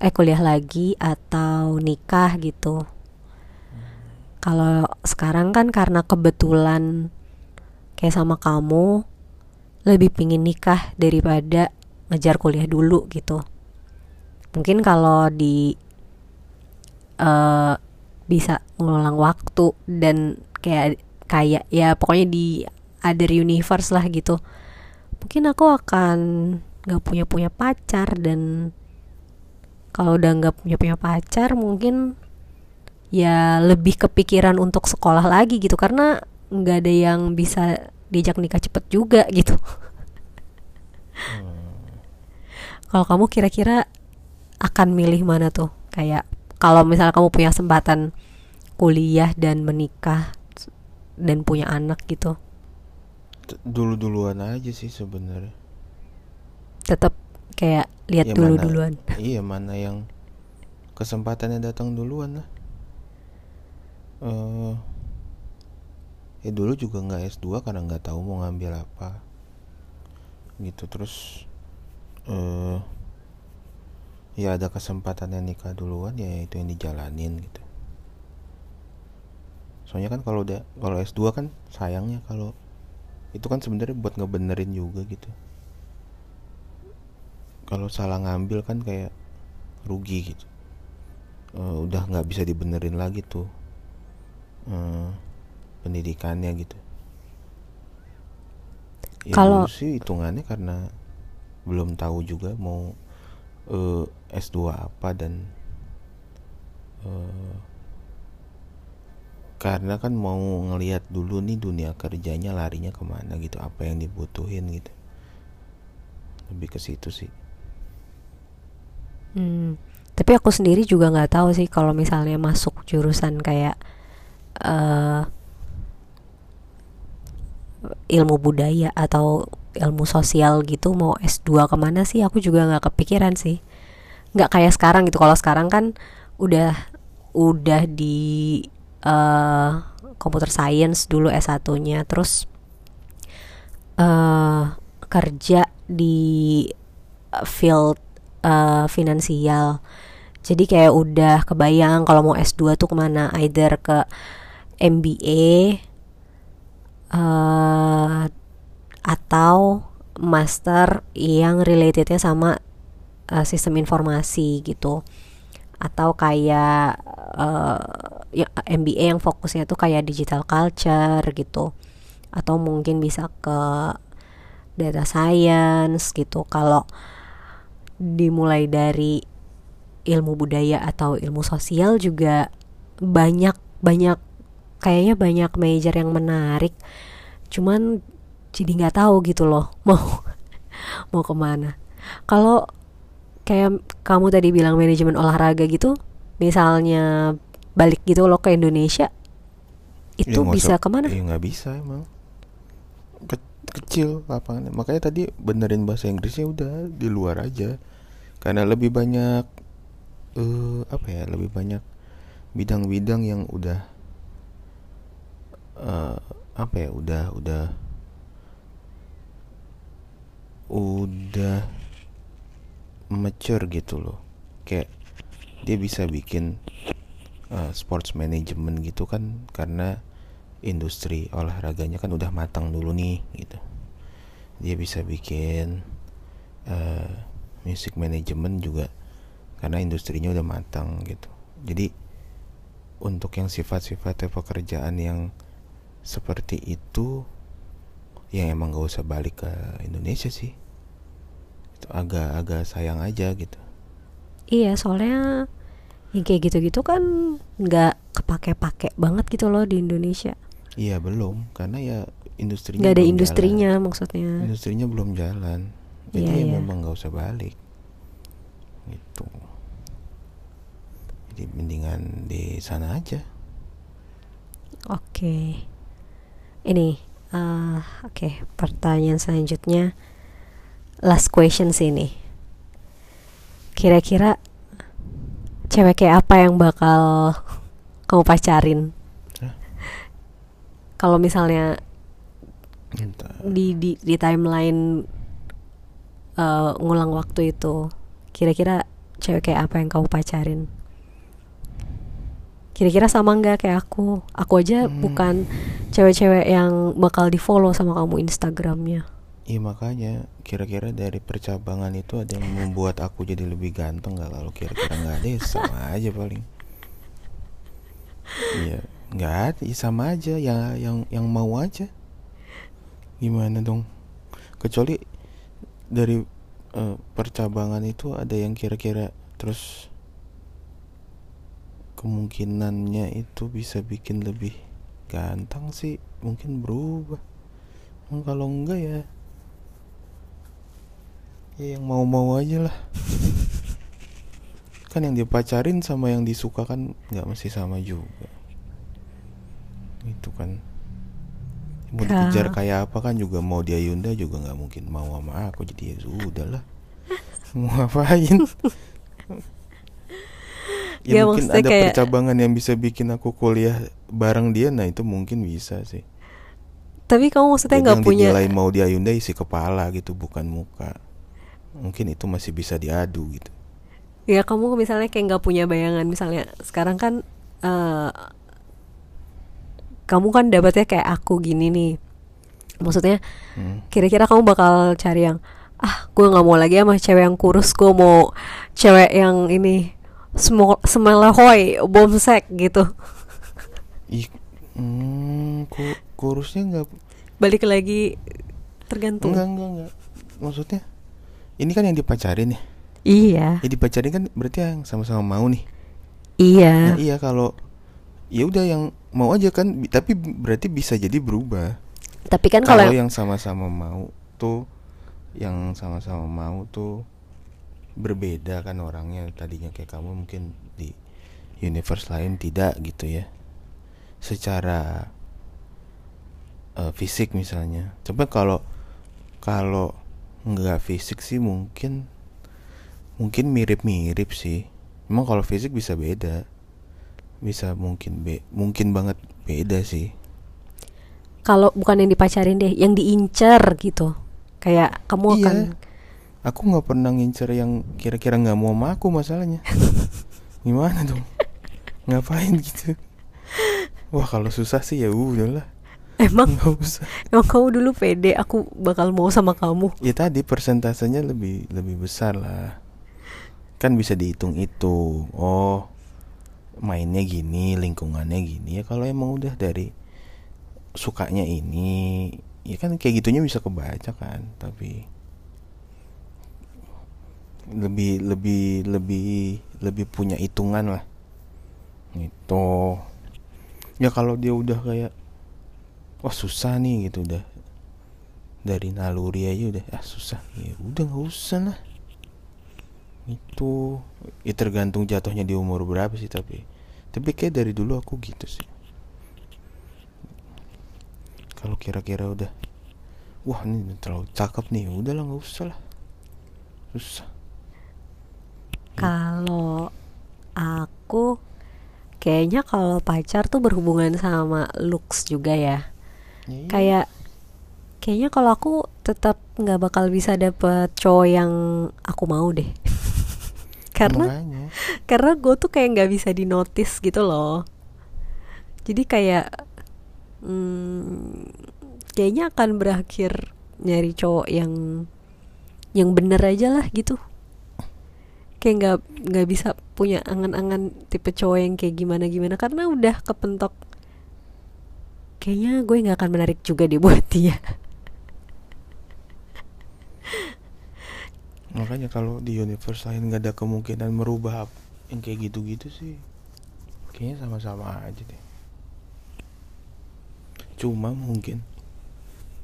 eh kuliah lagi atau nikah gitu. Kalau sekarang kan karena kebetulan kayak sama kamu lebih pingin nikah daripada ngejar kuliah dulu gitu. Mungkin kalau di uh, bisa ngulang waktu dan kayak kayak ya pokoknya di other universe lah gitu. Mungkin aku akan nggak punya punya pacar dan kalau udah nggak punya punya pacar mungkin ya lebih kepikiran untuk sekolah lagi gitu. Karena nggak ada yang bisa diajak nikah cepet juga gitu. Hmm. kalau kamu kira-kira akan milih mana tuh? Kayak kalau misalnya kamu punya kesempatan kuliah dan menikah dan punya anak gitu dulu duluan aja sih sebenarnya. Tetap kayak lihat ya dulu duluan. iya mana yang kesempatannya datang duluan lah. Uh, ya dulu juga nggak S2 karena nggak tahu mau ngambil apa. Gitu terus uh, ya ada kesempatan yang nikah duluan ya itu yang dijalanin gitu. Soalnya kan kalau udah kalau S2 kan sayangnya kalau itu kan sebenarnya buat ngebenerin juga gitu. Kalau salah ngambil kan kayak rugi gitu. Uh, udah nggak bisa dibenerin lagi tuh uh, pendidikannya gitu. Ya kalau sih hitungannya karena belum tahu juga mau uh, eh, S2 apa dan uh, karena kan mau ngelihat dulu nih dunia kerjanya larinya ke mana gitu apa yang dibutuhin gitu. Lebih ke situ sih. Hmm, tapi aku sendiri juga nggak tahu sih kalau misalnya masuk jurusan kayak uh, ilmu budaya atau ilmu sosial gitu mau S2 ke mana sih? Aku juga nggak kepikiran sih. Nggak kayak sekarang gitu. Kalau sekarang kan udah udah di uh, science dulu S1-nya terus uh, kerja di field uh, finansial. Jadi kayak udah kebayang kalau mau S2 tuh ke mana? Either ke MBA uh, atau master yang relatednya sama uh, sistem informasi gitu atau kayak uh, ya, MBA yang fokusnya tuh kayak digital culture gitu. Atau mungkin bisa ke data science gitu. Kalau dimulai dari ilmu budaya atau ilmu sosial juga banyak banyak kayaknya banyak major yang menarik. Cuman jadi nggak tahu gitu loh mau mau ke mana. Kalau kayak kamu tadi bilang manajemen olahraga gitu misalnya balik gitu loh ke Indonesia itu ya, bisa ke mana? Ya nggak bisa emang. Ke kecil lapangannya. Makanya tadi benerin bahasa Inggrisnya udah di luar aja. Karena lebih banyak uh, apa ya lebih banyak bidang-bidang yang udah uh, apa ya udah udah udah mature gitu loh. Kayak dia bisa bikin uh, sports management gitu kan karena industri olahraganya kan udah matang dulu nih gitu. Dia bisa bikin uh, music management juga karena industrinya udah matang gitu. Jadi untuk yang sifat-sifatnya pekerjaan yang seperti itu yang emang gak usah balik ke Indonesia sih itu agak-agak sayang aja gitu. Iya soalnya yang kayak gitu-gitu kan nggak kepake-pake banget gitu loh di Indonesia. Iya belum. Karena ya industrinya nggak ada industrinya jalan. maksudnya. Industrinya belum jalan. Jadi yeah, ya yeah. memang nggak usah balik. Gitu. Jadi mendingan di sana aja. Oke. Ini eh, oke, pertanyaan selanjutnya last question sih ini. Kira-kira cewek kayak apa yang bakal kamu pacarin? Kalau misalnya Entah. di di di timeline eh, ngulang waktu itu, kira-kira cewek kayak apa yang kamu pacarin? Kira-kira sama nggak kayak aku? Aku aja Hmm. bukan cewek-cewek yang bakal di follow sama kamu Instagramnya. Iya makanya kira-kira dari percabangan itu ada yang membuat aku jadi lebih ganteng nggak kalau kira-kira nggak ada ya sama aja paling. Iya nggak ada ya sama aja ya yang yang mau aja. Gimana dong? Kecuali dari eh, percabangan itu ada yang kira-kira terus kemungkinannya itu bisa bikin lebih ganteng sih mungkin berubah. Kalau enggak ya Ya yang mau-mau aja lah. Kan yang dipacarin sama yang disuka kan nggak mesti sama juga. Itu kan. Mau dikejar kayak apa kan juga mau dia Yunda juga nggak mungkin mau sama aku Jadi ya sudah lah. Mau ngapain? Ya Ya, mungkin ada kayak- percabangan yang bisa bikin aku kuliah bareng dia Nah itu mungkin bisa sih. Tapi kamu maksudnya nggak yang punya dinilai mau dia Hyundai isi kepala gitu bukan muka Mungkin itu masih bisa diadu gitu. Ya kamu misalnya kayak nggak punya bayangan misalnya sekarang kan eh kamu kan dapatnya kayak aku gini nih. Maksudnya Hmm. kira-kira kamu bakal cari yang ah gue nggak mau lagi sama cewek yang kurus gue mau cewek yang ini small semelehoy bomsek gitu. Ih, hmm, ku- kurusnya nggak balik lagi tergantung. Enggak enggak enggak maksudnya ini kan yang dipacarin ya iya. Yang dipacarin kan berarti yang sama-sama mau nih. Iya. Nah, iya kalau ya udah yang mau aja kan tapi berarti bisa jadi berubah. Tapi kan kalau kalau yang sama-sama mau tuh yang sama-sama mau tuh berbeda kan orangnya. Tadinya kayak kamu mungkin di universe lain tidak gitu ya. Secara eh, fisik misalnya. Coba kalau kalau nggak fisik sih mungkin mungkin mirip-mirip sih emang kalau fisik bisa beda bisa mungkin be mungkin banget beda sih kalau bukan yang dipacarin deh yang diincer gitu kayak kamu Iya. akan Aku nggak pernah ngincer yang kira-kira nggak mau sama aku masalahnya. Gimana dong? Ngapain gitu? Wah kalau susah sih ya udahlah. Emang Nggak usah. emang kamu dulu pede aku bakal mau sama kamu Ya tadi persentasenya lebih lebih besar lah. Kan bisa dihitung itu. Oh mainnya gini, lingkungannya gini. Ya kalau emang udah dari sukanya ini, ya kan kayak gitunya bisa kebaca kan. Tapi lebih lebih lebih lebih punya hitungan lah gitu ya kalau dia udah kayak wah susah nih gitu udah. Dari naluri aja udah. Ah susah. Ya udah nggak usah lah. Itu ya tergantung jatuhnya di umur berapa sih tapi tapi kayak dari dulu aku gitu sih. Kalau kira-kira udah wah ini terlalu cakep nih. Ya udahlah nggak usah lah. Susah. Kalau aku kayaknya kalau pacar tuh berhubungan sama looks juga ya. Iya. Kayak kayaknya kalau aku tetap nggak bakal bisa dapet cowok yang aku mau deh. karena Makanya. karena gue tuh kayak nggak bisa di notice gitu loh. Jadi kayak hmm, kayaknya akan berakhir nyari cowok yang yang bener aja lah gitu kayak nggak nggak bisa punya angan-angan tipe cowok yang kayak gimana gimana karena udah kepentok kayaknya gue nggak akan menarik juga deh buat dia Makanya kalau di universe lain nggak ada kemungkinan merubah yang kayak gitu-gitu sih. Kayaknya sama-sama aja deh. Cuma mungkin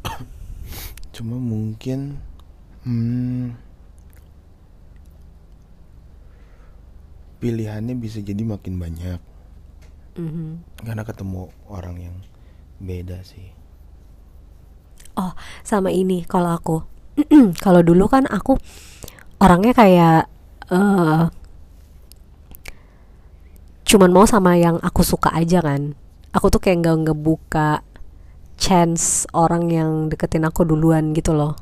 Cuma mungkin hmm, pilihannya bisa jadi makin banyak Mhm. karena ketemu orang yang beda sih Oh, sama ini kalau aku. kalau dulu kan aku orangnya kayak eh cuman mau sama yang aku suka aja kan. Aku tuh kayak nggak ngebuka chance orang yang deketin aku duluan gitu loh.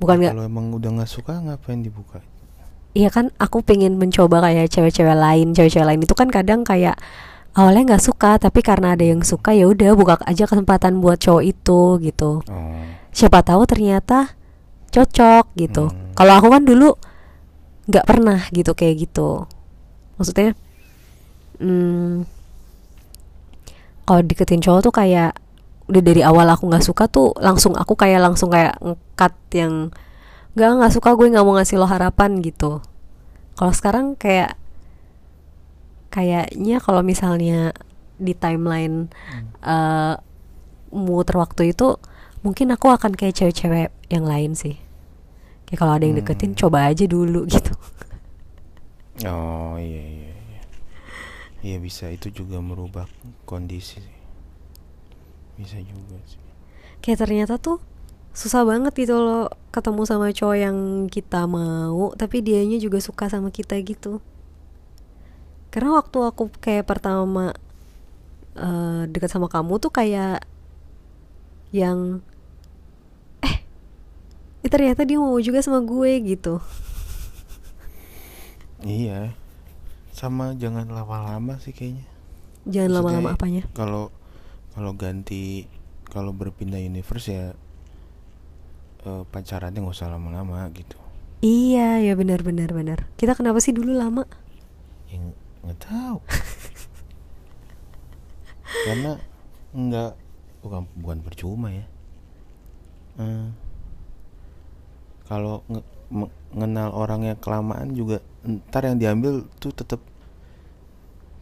Bukan nggak kalau emang udah nggak suka ngapain dibuka Iya kan aku pengen mencoba kayak cewek-cewek lain Cewek-cewek lain itu kan kadang kayak Awalnya nggak suka Tapi karena ada yang suka ya udah buka aja kesempatan buat cowok itu gitu. Oh. Siapa tahu ternyata cocok gitu. Hmm. Kalau aku kan dulu nggak pernah gitu kayak gitu. Maksudnya hmm, Kalau deketin cowok tuh kayak Udah dari awal aku nggak suka tuh Langsung aku kayak langsung kayak ngekat yang nggak nggak suka gue nggak mau ngasih lo harapan gitu. Kalau sekarang kayak kayaknya kalau misalnya di timeline eh muter waktu itu mungkin aku akan kayak cewek-cewek yang lain sih. Kayak kalau ada yang deketin Hmm. coba aja dulu gitu. Oh iya iya iya. Iya bisa. Itu juga merubah kondisi sih. Bisa juga sih. Kayak ternyata tuh susah banget gitu loh ketemu sama cowok yang kita mau tapi dianya juga suka sama kita gitu karena waktu aku kayak pertama eh dekat sama kamu tuh kayak yang eh eh, ternyata dia mau juga sama gue gitu. Iya. Sama jangan lama-lama sih kayaknya. Jangan lama-lama apanya? kalau kalau ganti kalau berpindah universe ya eh, pacarannya nggak usah lama-lama gitu. Iya ya benar benar benar kita kenapa sih dulu lama? Yang nggak tahu. Karena nggak bukan bukan percuma ya. Eh, kalau nge- mengenal orangnya kelamaan juga ntar yang diambil tuh tetap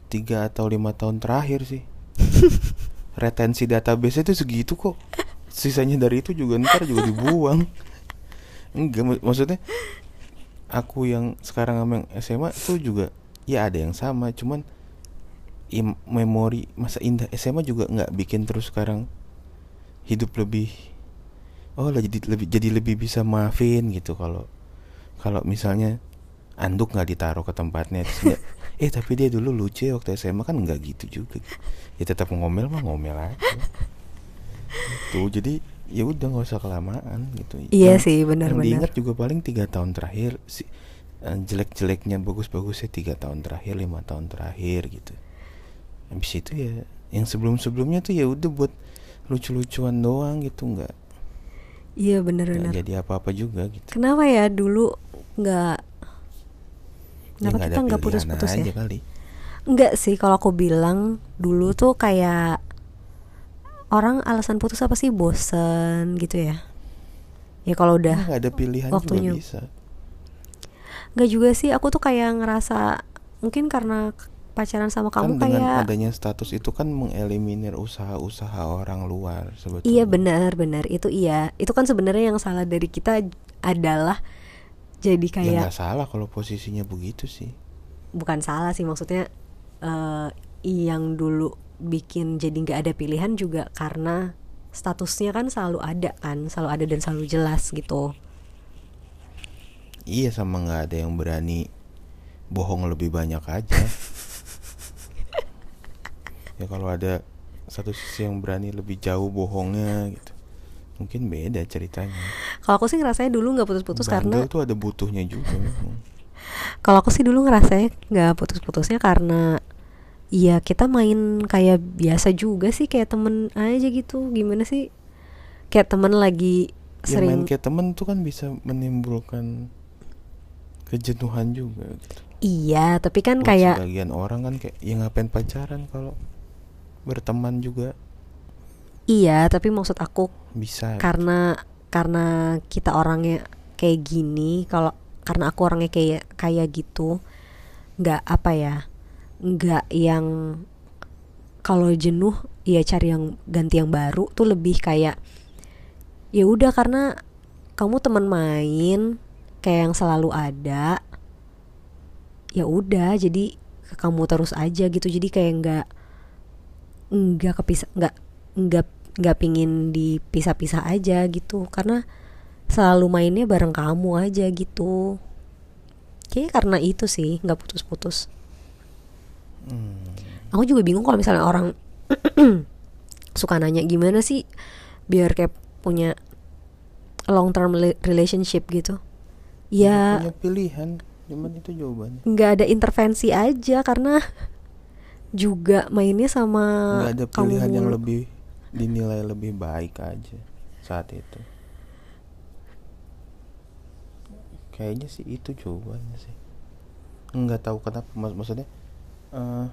tiga atau lima tahun terakhir sih. Retensi database itu segitu kok. Sisanya dari itu juga ntar juga dibuang. Enggak mak- maksudnya aku yang sekarang sama yang SMA tuh juga ya ada yang sama cuman im- memori masa indah SMA juga nggak bikin terus sekarang. Hidup lebih oh lah jadi lebih jadi lebih bisa maafin gitu kalau kalau misalnya anduk nggak ditaruh ke tempatnya. Terus nggak, eh tapi dia dulu lucu ya waktu SMA kan nggak gitu juga. Ya tetap ngomel mah ngomel aja. Tuh jadi ya udah nggak usah kelamaan gitu. Iya Yang- sih yang benar-benar diingat juga paling tiga tahun terakhir si jelek-jeleknya bagus-bagusnya tiga tahun terakhir lima tahun terakhir gitu. Habis itu ya yang sebelum-sebelumnya tuh ya udah buat lucu-lucuan doang gitu nggak iya nggak benar-benar jadi apa-apa juga gitu. Kenapa ya dulu nggak Ya, kenapa nggak kita nggak putus-putus ya? kali. Enggak sih kalau aku bilang dulu tuh kayak orang alasan putus apa sih? Bosen gitu ya? Ya kalau udah nggak ada pilihan waktunya. juga bisa nggak juga sih aku tuh kayak ngerasa mungkin karena pacaran sama kamu kan dengan kayak adanya status itu kan mengeliminir usaha-usaha orang luar sebetulnya. Iya benar benar. Itu iya. Itu kan sebenarnya yang salah dari kita adalah jadi ya kayak nggak salah kalau posisinya begitu sih. Bukan salah sih maksudnya eh yang dulu bikin jadi nggak ada pilihan juga karena statusnya kan selalu ada kan selalu ada dan selalu jelas gitu iya sama nggak ada yang berani bohong lebih banyak aja. Ya kalau ada satu sisi yang berani lebih jauh bohongnya gitu. Mungkin beda ceritanya. Kalau aku sih ngerasanya dulu nggak putus-putus karena tuh ada butuhnya juga. Kalau aku sih dulu ngerasanya nggak putus-putusnya karena Iya kita main kayak biasa juga sih kayak temen aja gitu. Gimana sih? Kayak temen lagi ya main sering kayak temen tuh kan bisa menimbulkan kejenuhan juga gitu. iya tapi kan Buat kayak sebagian orang kan kayak ya ngapain pacaran kalau berteman juga iya tapi maksud aku bisa karena karena kita orangnya kayak gini kalau karena aku orangnya kayak kayak gitu nggak apa ya nggak yang kalau jenuh ya cari yang ganti yang baru tuh lebih kayak ya udah karena kamu teman main kayak yang selalu ada ya udah jadi ke kamu terus aja gitu. Jadi kayak nggak nggak kepisah nggak nggak nggak pingin dipisah-pisah aja gitu. Karena selalu mainnya bareng kamu aja gitu. Kayak karena itu sih nggak putus-putus. Hmm. aku juga bingung kalau misalnya orang suka nanya gimana sih biar kayak punya long term rela- relationship gitu ya. Punya pilihan. Cuman itu jawabannya. Nggak ada intervensi aja karena juga mainnya sama nggak ada Ah, kamu. pilihan yang lebih dinilai lebih baik aja saat itu. Kayaknya sih itu jawabannya sih. Nggak tahu kenapa. Mak maksudnya eh,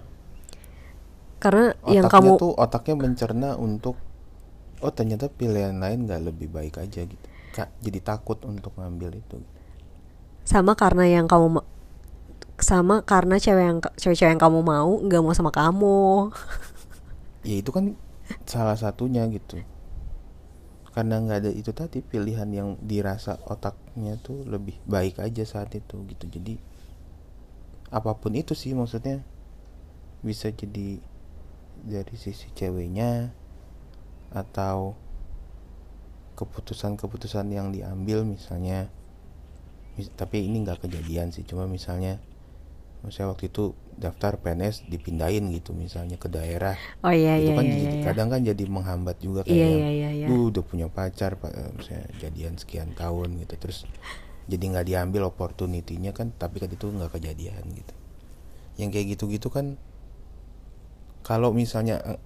karena yang otaknya kamu tuh otaknya mencerna untuk oh ternyata pilihan lain nggak lebih baik aja gitu. Kak jadi takut untuk ngambil itu sama karena yang kamu ma- sama karena cewek yang cewek-cewek yang kamu mau nggak mau sama kamu. Ya itu kan salah satunya gitu. Karena nggak ada itu tadi pilihan yang dirasa otaknya tuh lebih baik aja saat itu gitu. Jadi apa pun itu sih maksudnya bisa jadi dari sisi ceweknya atau keputusan-keputusan yang diambil misalnya. mis- tapi ini nggak kejadian sih cuma misalnya misalnya waktu itu daftar PNS dipindahin gitu misalnya ke daerah oh iya itu iya kan iya, jadi- iya. kadang kan jadi menghambat juga kayak Iya, yang, iya, iya, iya. "Duh, udah punya pacar pak eh, misalnya jadian sekian tahun gitu terus jadi nggak diambil opportunity-nya kan tapi kan itu nggak kejadian gitu yang kayak gitu-gitu kan kalau misalnya eh,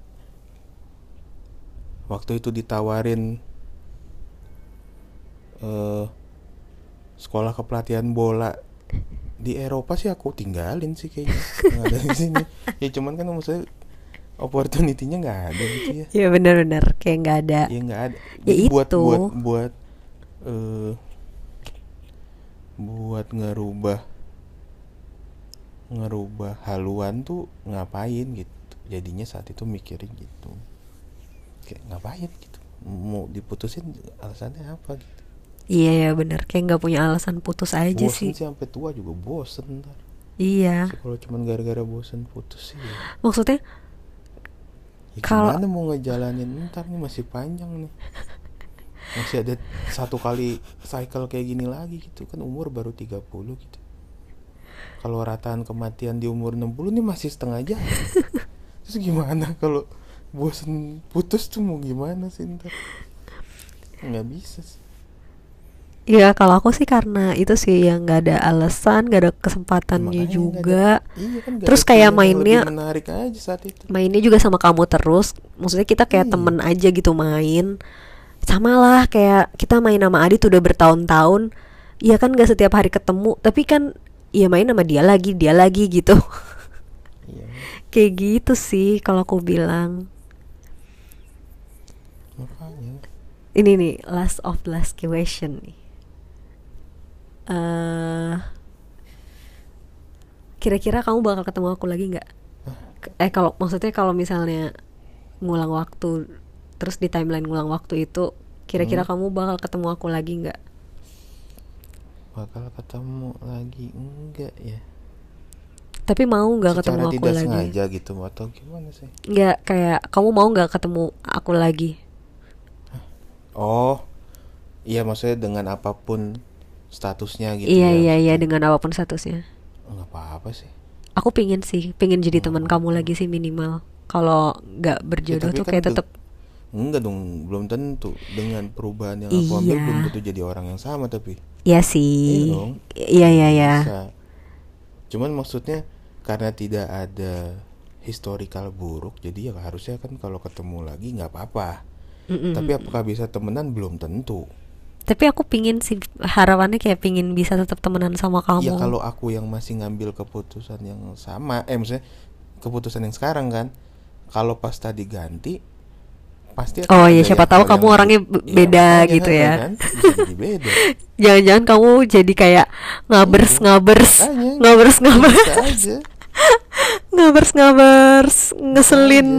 waktu itu ditawarin eh sekolah kepelatihan bola. Di Eropa sih aku tinggalin sih kayaknya nggak ada di sini. Ya cuman kan maksudnya opportunity-nya nggak ada gitu ya. Iya benar-benar. Kayak nggak ada. Ya nggak ada. Ya buat itu. buat buat eh buat ngerubah ngerubah haluan tuh ngapain gitu. Jadinya saat itu mikirin gitu. Kayak ngapain gitu. Mau diputusin alasannya apa gitu iya ya benar kayak nggak punya alasan putus aja bosen sih. sih sampai tua juga bosen ntar. Iya. Kalau cuman gara-gara bosen putus sih ya, maksudnya? Ya Kalau- gimana mau ngejalanin? Ntar nih masih panjang nih. Masih ada satu kali cycle kayak gini lagi gitu. Kan umur baru 30 gitu. Kalau rataan kematian di umur 60 nih masih setengah aja terus gimana kalau bosen putus tuh mau gimana sih ntar? Nggak bisa sih Iya kalau aku sih karena itu sih yang nggak ada alasan nggak ada kesempatannya Makanya juga ada- iya kan Terus ada kayak mainnya menarik aja saat itu. mainnya juga sama kamu terus. Maksudnya kita kayak Iya. temen aja gitu main. Sama lah kayak kita main sama Adit udah bertahun-tahun. Iya kan gak setiap hari ketemu tapi kan ya main sama dia lagi dia lagi gitu. Iya. Kayak gitu sih kalau aku bilang. Makanya. Ini nih last of last question nih eh kira-kira kamu bakal ketemu aku lagi nggak? Eh kalau maksudnya kalau misalnya ngulang waktu terus di timeline ngulang waktu itu kira-kira Hmm. kamu bakal ketemu aku lagi nggak? Bakal ketemu lagi enggak ya? Tapi mau nggak ketemu aku tidak lagi? sengaja gitu atau gimana sih? Nggak kayak kamu mau nggak ketemu aku lagi? Oh iya maksudnya dengan apa pun statusnya gitu iya ya iya iya dengan apa pun statusnya. Nggak apa-apa sih. Aku pingin sih pingin jadi teman Oh. kamu lagi sih minimal. Kalau nggak berjodoh tapi tuh kan kayak tetap enggak dong belum tentu. Dengan perubahan yang aku ambil Iya. belum tentu jadi orang yang sama tapi. Ya iya sih. Dong. Iya iya iya. Bisa. Cuman maksudnya karena tidak ada historical buruk jadi ya harusnya kan kalau ketemu lagi nggak apa-apa. Mm-mm. tapi apakah bisa temenan? Belum tentu tapi aku pingin sih harapannya kayak pingin bisa tetap temenan sama kamu Ya kalau aku yang masih ngambil keputusan yang sama, eh maksudnya keputusan yang sekarang kan, kalau pas tadi ganti, pasti. Oh, iya, ada siapa tahu kamu yang orangnya Iya, beda makanya, gitu ya. kan? Beda. jangan-jangan kamu jadi kayak ngabers Iya. ngabers Makanya, ngabers ngabers ngabers ngabers ngeselin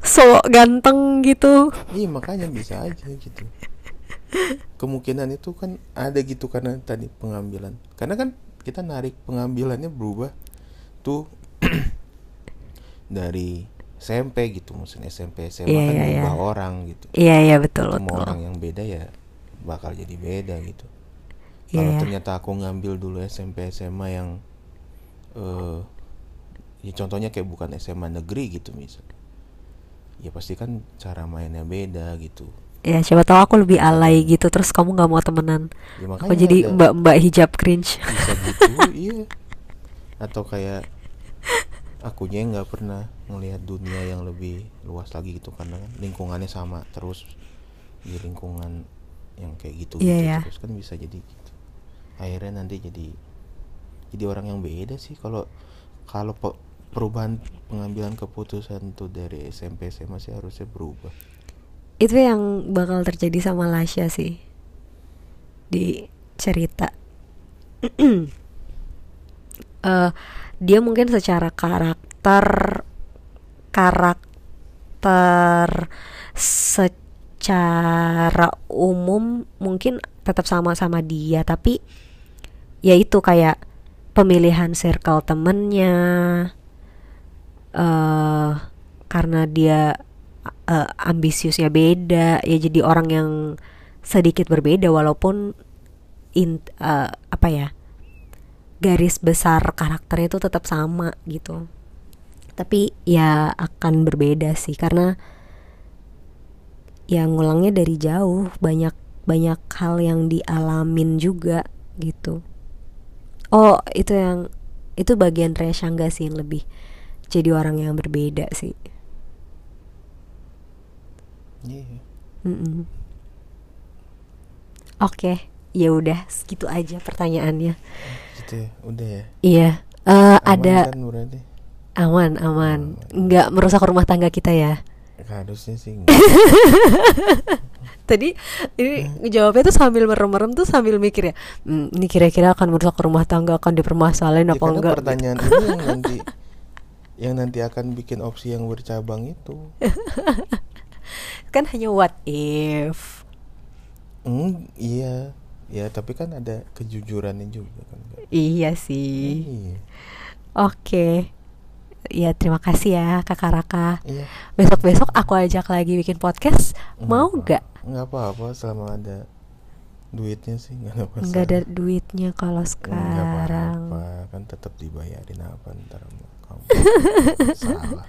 so ganteng gitu Iya makanya bisa aja gitu. Kemungkinan itu kan ada gitu karena tadi pengambilan. Karena kan kita narik pengambilannya berubah tuh dari SMP gitu maksudnya SMP SMA Iya, kan iya, berubah iya. orang gitu Iya iya betul ketemu betul. orang yang beda ya bakal jadi beda gitu Iya, kalau iya. ternyata aku ngambil dulu SMP SMA yang eh ya contohnya kayak bukan SMA negeri gitu misal ya pasti kan cara mainnya beda gitu Ya siapa tahu aku lebih alay gitu terus kamu nggak mau temenan. ya Aku jadi ada- mbak-mbak hijab cringe. bisa gitu iya atau kayak akunya nggak pernah ngelihat dunia yang lebih luas lagi gitu karena kan lingkungannya sama terus di lingkungan yang kayak gitu, Iya, gitu ya. terus kan bisa jadi gitu akhirnya nanti jadi jadi orang yang beda sih kalau kalau pe- perubahan pengambilan keputusan tuh dari SMP SMA sih harusnya berubah Itu yang bakal terjadi sama Lasya sih di cerita. Eh, dia mungkin secara karakter karakter secara umum mungkin tetap sama-sama dia tapi ya itu kayak pemilihan circle temennya eh karena dia eh, ambisiusnya beda ya jadi orang yang sedikit berbeda walaupun in eh, apa ya garis besar karakternya itu tetap sama gitu. Tapi ya akan berbeda sih karena ya ngulangnya dari jauh banyak banyak hal yang dialamin juga gitu. Oh itu yang itu bagian Reshangga sih yang lebih jadi orang yang berbeda sih Iya. Mm-mm. oke ya udah segitu aja pertanyaannya. Gitu ya udah ya? Iya eh, Aman ada kan berarti? Aman aman. Nggak merusak rumah tangga kita ya? Harusnya sih tadi ini jawabnya tuh sambil merem-merem tuh sambil mikir ya "Hmm, ini kira-kira akan merusak rumah tangga akan dipermasalahin Ya, apa enggak? pertanyaan ini yang nanti yang nanti akan bikin opsi yang bercabang itu kan hanya what if. Hmm, iya. Ya tapi kan ada kejujurannya juga kan iya sih. Iya. Oke. Ya terima kasih ya kakak Raka iya. Besok-besok aku ajak lagi bikin podcast. Mau Nggak? Gak nggak apa-apa selama ada duitnya sih nggak ada masalah. Nggak ada duitnya kalau Nggak sekarang. apa-apa kan tetap dibayarin apa ntar kamu. Salah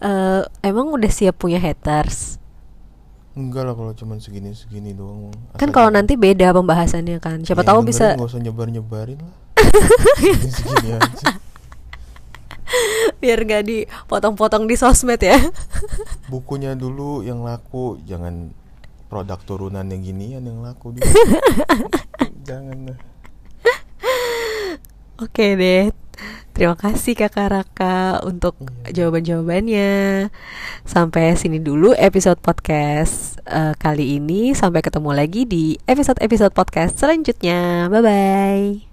Eh, emang udah siap punya haters? Enggak lah kalau cuma segini segini doang. Kan kalau nanti beda pembahasannya kan. Siapa Ya, tahu bisa nggak usah nyebar nyebarin lah. Segini aja. Biar gak dipotong-potong di sosmed ya. Bukunya dulu yang laku jangan produk turunannya ginian yang laku dulu. Jangan lah. Oke deh. Terima kasih Kakak Raka untuk jawaban-jawabannya. Sampai sini dulu episode podcast eh, kali ini. Sampai ketemu lagi di episode-episode podcast selanjutnya. Bye bye.